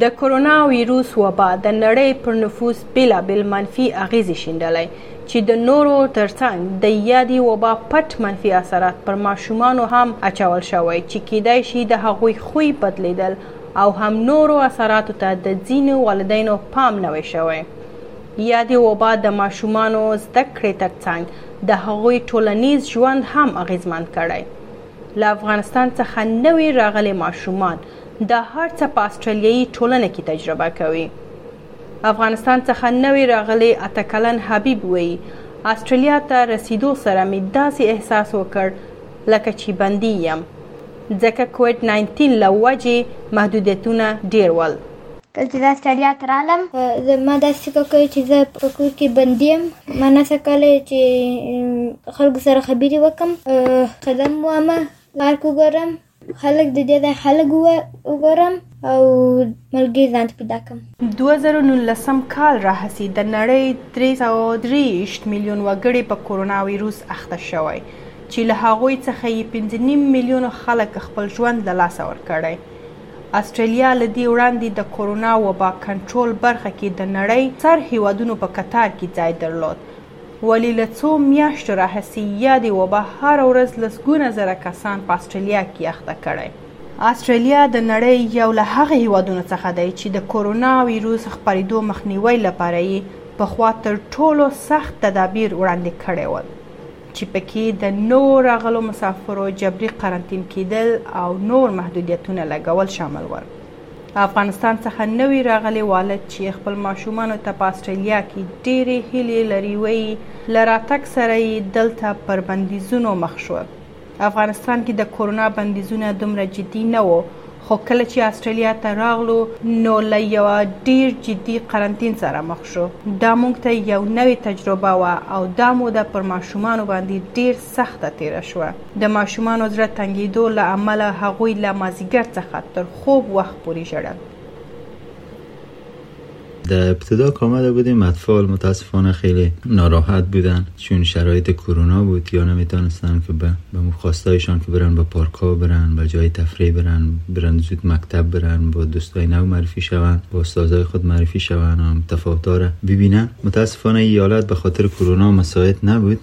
د کرونا ویروس وبا د نړۍ پر نفوس بېلابېل منفي اغېزې شیندلی چې د نورو ترڅنګ د یادې وبا پټ منفي اثرات پر ماشومانو هم اچول شوی چې کېدای شي د هغوی خوی بدلېدل او هم نورو اثراتو ته د ځینو والدینو پام نه وی شوی. یادې وبا د ماشومانو زده کړې ترڅنګ د هغوی ټولنیز ژوند هم اغېزمن کړی. له افغانستان څخه نوي راغلي ماشومان دا هر څه په استرالیایي ټولنه کې تجربه کوي. افغانستان څخه نوي راغلي اته کلن حبیب وایي، استرالیا ته رسیدو سره مې داسې احساس وکړ لکه چې بندي یم، ځکه کویډ ناینټین له وجې محدودیتونه ډېر ول. کله چې زه استرالیا ته رالم ما داسې فکر کوي چې زه په کور کې بندي یم ما نه څه کولی چې خلکو سره خبرې وکم قدم ووهم پارک وګورم خلک د دې ځای خلک وګورم او ملګري ځان پیدا کړم 2019 کال راهسي د نړۍ 323 میلیون وګړي په کورونا وایروس اخته شوی چې له هغوی څخه یې 5.5 میلیون خلک خپل ژوند له لاسه ورکړی اسټرالیا له دې وړاندې د کورونا وبا کنټرول برخه کې د نړۍ سر هیوادونو په کتار کې ځای درلود ولی له څو میاشتو راهسې یادې وبا هره ورځ لسګونه زره کسان په اسټرالیا کې اخته کړی. اسټرالیا د نړۍ یو له هغه هیوادونو څخه دی چې د کورونا ویروس خپریدو مخنیوی لپاره یې پخوا تر ټولو سخت تدابیر وړاندې کړی ول. چې پکې د نوو راغلو مسافرو جبري قرنطین کېدل او نور محدودیتونه لګول شامل ول. له افغانستان څخه نوی راغلی والد چې خپل ماشومانو ته په اسټرالیا کې ډېرې هیلې لري وایي، له راتګ سره یې دلته پر بندیزونو مخ شو. افغانستان کې د کورونا بندیزونه دومره جدي نه وو، خو کله چې آسټرالیا ته راغلو نو له یوه ډیر جدي قرنطین سره مخ شو دا موږ ته یو نوې تجربه وه او دا موده پر ماشومانو باندې ډیر سخته تیره شوه د ماشومانو زړه تنګیدو له امله هغوی له مازیګر څخه تر خوب وخت پورې ژړل در ابتدا که آمده بودیم اطفال متاسفانه خیلی ناراحت بودن چون شرایط کرونا بود یا نمیتونستن که به مخواستایشان که برن به پارکا برن به جای تفریح برن برن زود مکتب برن با دوستای نو معرفی شون با استادای خود معرفی شون هم تفاوت ببینن متاسفانه ایالت به خاطر کرونا مساعد نبود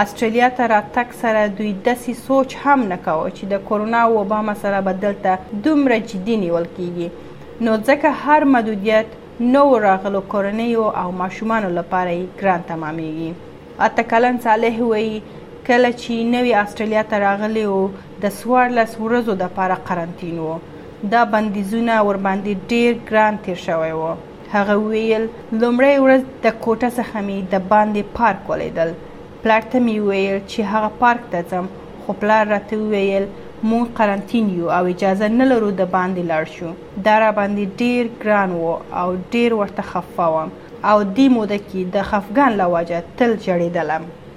اسټرالیا ته راتګ سره دوی داسې سوچ هم نه کاوه چې د کورونا او وبا مسله به دلته دومره جدي نیول کېږي، نو ځکه هر محدودیت نوو راغلو کورنیو او ماشومانو لپاره یې ګران تمامېږي. اته کلن صالح وایي، کله چې نوي اسټرالیا ته راغلي و، د څوارلس ورځو لپاره قرنطین و، دا بندیزونه ورباندې ډېر ګران تېر شوی و. هغه وویل، لومړۍ ورځ د کوټه څخه مې د باندې پارک ولیدل، پلار ته مې وویل چې هغه پارک ته ځم، خو پلار راته وویل، موږ قرنطین یو او اجازه نه لرو د باندې لاړ شو. دا راباندې ډېر ګران و او ډېر ورته خفه وم او دې موده کې د خفګان له وجه تل ژړېدلم.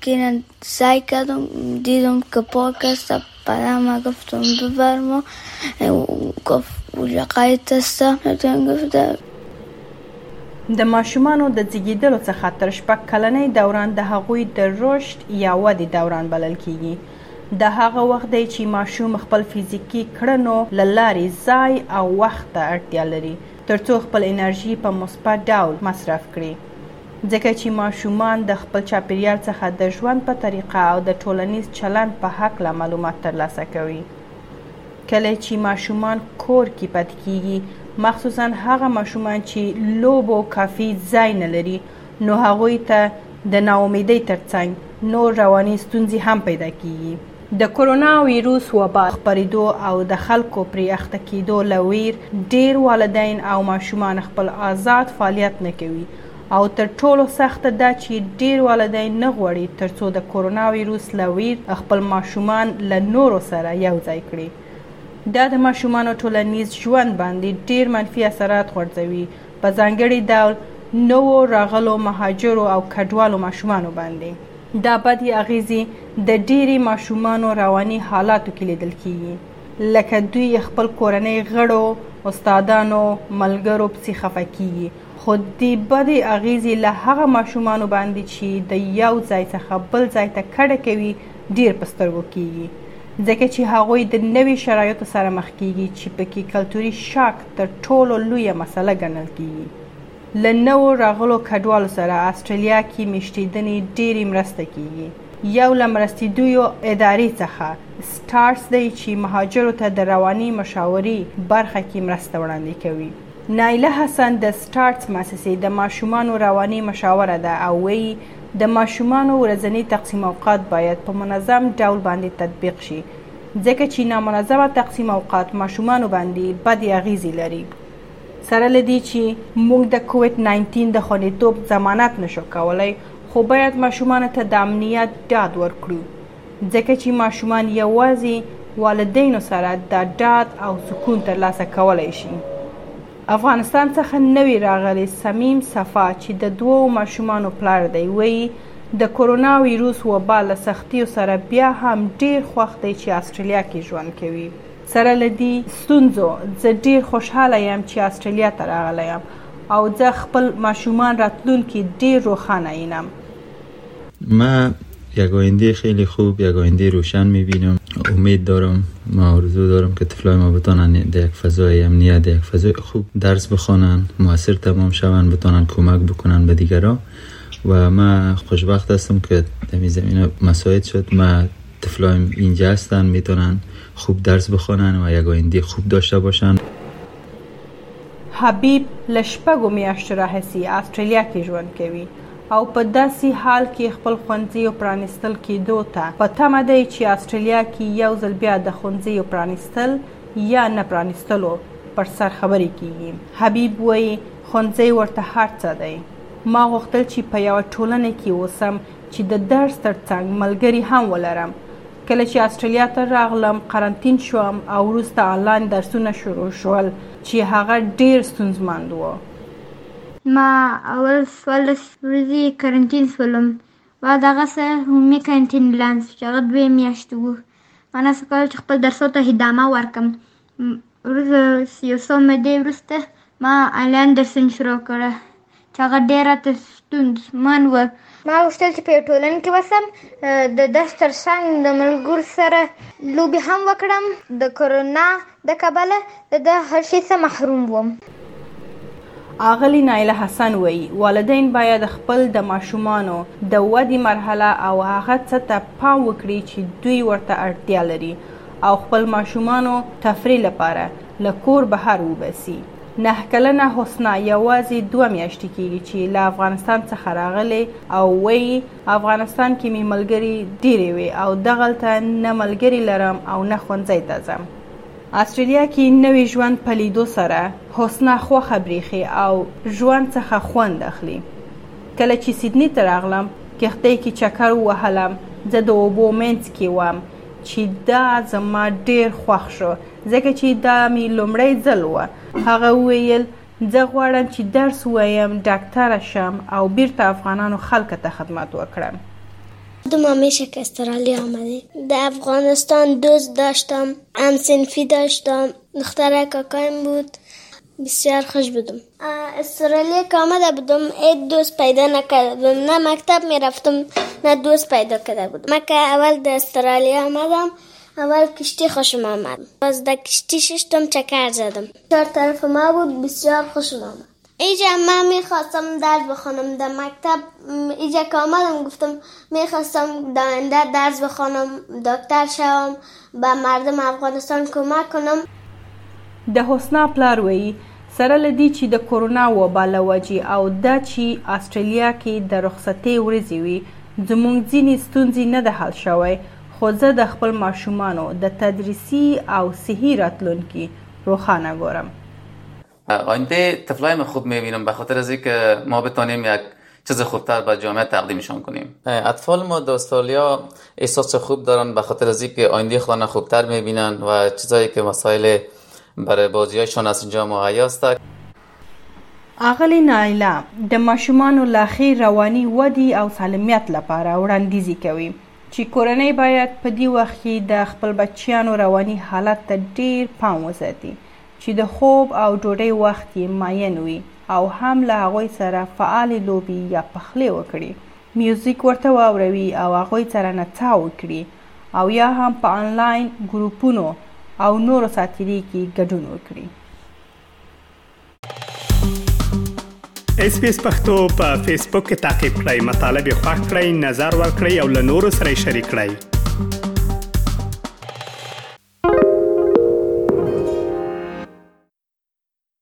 کینن سعی کردم دیدم که پاک است پدرم گفتم ببر ما گفت اونجا قید است نتون گفته د ماشومانو د زیږیدلو څخه تر شپږ کلنۍ دوران د هغوی د رشد یا ودې دوران بلل کیږي دا هغه وخت دی چې ماشوم خپل فزیکي کړنو له لارې ځای او وخت ته اړتیا لري ترڅو خپل انرژي په مثبت ډول مصرف کړي ځکه چي ماشومان د خپل چاپیریال څخه د ژوند په طریقه او د ټولنیز چلند په هکله معلومات ترلاسه کوي. کله چي ماشومان کور کي پاتي کیږي مخصوصاً هغه ماشومان چي لوبو کافي ځای نه لري نو هغوی ته د ناامیدۍ ترڅنګ نور رواني ستونزي هم پیدا کیږي. د کرونا ویروس وبا خپریدو او د خلکو پرې اخته کیدو له ویر ډیر والدین او ماشومان خپل آزاد فعالیت نه کوي او تر ټولو سخته دا چې ډیر والدین نه غواړي تر څو د کرونا ویروس له ویر خپل ماشومان له نورو سره یو ځای کړي دا د ماشومانو ټولنیز ژوند باندې ډیر منفي اثرات غورځوي په ځانګړي ډول نوو راغلو مهاجرو او کډوالو ماشومانو باندې دا بدې اغیزې د ډیری ماشومانو رواني حالاتو کې لیدل کیږي لکه دوی خپل کورنۍ غړو استادانو ملګرو پسې خفه کیږي خو دې بدې اغیزې له هغه ماشومانو باندې چې د یو ځای څخه بل ځای ته کډه کوي ډیر په سترګو کیږي ځکه چې هغوی د نوي شرایطو سره مخ کیږي چې پکې کلتوري شاک تر ټولو لویه مسله ګڼل کیږي. له نوو راغلو کډوالو سره اسټرالیا کې میشتیدنې ډیرې مرسته کیږي. یو له مرستیدویو ادارې څخه سټارس دی چې مهاجرو ته د رواني مشاوري برخه کې مرسته وړاندې کوي. نایله حسن د سټارس مؤسسې د ماشومانو رواني مشاوره ده او ویي د ماشومانو ورځني تقسیم اوقات باید په منظم ډول باندې تطبیق شي ځکه چی نامنظمه تقسیم اوقات ماشومانو باندی بدی اغیزی لری سره له دی چی موږ د کوویډ ناینټین د خوندیتوب ضمانت نشو کولی خو باید ماشومانو ته د امنیت ډاد ورکړو ځکه چی ماشومان یوازی والدینو سره دا ډاد او سکون ترلاسه کولی شی. افغانستان څخه نوی راغلی صمیم صفا چې د دوو ماشومانو پلار دی وایي، د کورونا ویروس وبا له سختیو سره بیا هم ډېر خوښ دی چې اسټرلیا کې ژوند کوي. سره له دې ستونزو، زه ډېر خوشحاله یم چې اسټرلیا ته راغلی یم او زه خپل ماشومان راتلونکي ډېر روښانه وینم. ما یک آینده خیلی خوب یک آینده روشن میبینم امید دارم ما آرزو دارم که طفلای ما بتانن در یک فضای امنیت در یک فضای خوب درس بخوانن موثر تمام شوند بتانن کمک بکنن به دیگران و من خوشبخت هستم که در زمین مساعد شد ما طفلایم اینجا هستن میتونن خوب درس بخوانن و یک آینده خوب داشته باشن حبیب له شپږو میاشتو راهیسې اسټرالیا کې ژوند کوي او په داسې حال کې خپل ښونځیو پرانیستل کیدو ته په تمه دی چې اسټرالیا کې یو ځل بیا د ښونځیو پرانیستل یا نه پرانیستلو پر سر خبرې کیږي. حبیب وایي، ښونځی ورته هر څه دی. ما غوښتل چې په یوه ټولنه کې اوسم چې د درس تر څنګ ملګري هم ولرم. کله چې استرالیا ته راغلم قرنطین شوم او وروسته انلاین درسونه شروع شول چې هغه ډیر ستونزمند و ما اول څوارلس ورځې قرنطین شولم بعد هغه سه هومي قرنطین اعلان شو چې هغه دوې میاشتې و ما نسو کولای چې خپل درسو ته ادامه ورکم ورځ یو څو مودې وروسته ما انلاین درسونه شروع کړه چې هغه ډېر راته ستونزمن و ما غوښتل چې په یو ټولنه کې وسم د درس تر څنګ د ملګرو سره لوبې هم وکړم د کرونا د کبله د ده هر شي څخه محروم وم آغلې نایله حسن وایي، والدین باید خپل د ماشومانو د ودې مرحله او هغه څه ته پام وکړي چې دوی ورته اړتیا لري او خپل ماشومانو تفریح لپاره له کور بهر وباسي. نهه کلنه حسنا یوازې دوه میاشتې کېږي چې له افغانستان څخه راغلې او وایي، افغانستان کې مې ملګري ډېرې وې او دغلته نه ملګري لرم او نه ښونځی ته ځم. آسټرالیا کی نوی ژوند په لیدو سره حسنا خوښه بریښي او ژوند څخه خوند اخلي. کله چی سیدنی ته راغلم کښتۍ کی چکر ووهلم زه د اوبو مینځ کی وم چی دا زما ډیر خوښ شو ځکه چی دا می لومړی ځل وه هغه وویل زه غواړم چی درس ووایم ډاکتره شم او بیرته افغانانو خلک ته خدمت وکړم. د مامی شه که استرالیا آمدی د افغانستان دوست داشتم هم صنفی داشتم دختر کاکایم بود بسیار خوش بودم استرالیا که آمده بودم هیچ دوست پیدا نکرده بودم نه مکتب می رفتم نه دوست پیدا کرده بودم من که اول د استرالیا آمدم اول کشتی خوشم آمد باز د کشتی ششتم چکر زدم چار طرف ما بود بسیار خوشم آمد. ایجا من میخواستم درس بخوانم در مکتب ایجا که آمدم گفتم میخواستم در آینده درس بخوانم دکتر شوم به مردم افغانستان کمک کنم. د حسنا پلار وایي، سره له دې چې د کورونا وبا له وجې او دا چې اسټرالیا کې د رخصتۍ ورځې وي، زموږ ځینې ستونزې نه ده حل شوی، خو زه د خپل ماشومانو د تدریسي او صحي راتلونکي روښانه ګورم آینده طفلای ما خوب میبینم به خاطر از اینکه ما بتانیم یک چیز خوبتر به جامعه تقدیمشان کنیم اطفال ما در استرالیا احساس خوب دارن به خاطر از اینکه آینده خودنا خوبتر میبینن و چیزایی که مسائل برای هایشان از اینجا مهیا است آغلې نایله د ماشومانو لا ښې رواني ودي او سالمیت لپاره وړاندیزي کوي چي کورنۍ باید په دي وخت کي د خپل بچیانو رواني حالت ته ډیر پام وساتي چي د خوب او ډوډۍ وخت یې معین وي او هم له هغوی سره فعالې لوبي یا پخلې وکړي میوزیک ورته واوروي او هغوی سره نڅا وکړي او یا هم په انلاین ګروپونو او نورو ساتیري کي ګډون وکړي. اس پی اس پختو په فیسبوک کې تا کې پلی مطلب یو فاک کړئ نظر ور کړئ او له نورو سره شریک کړئ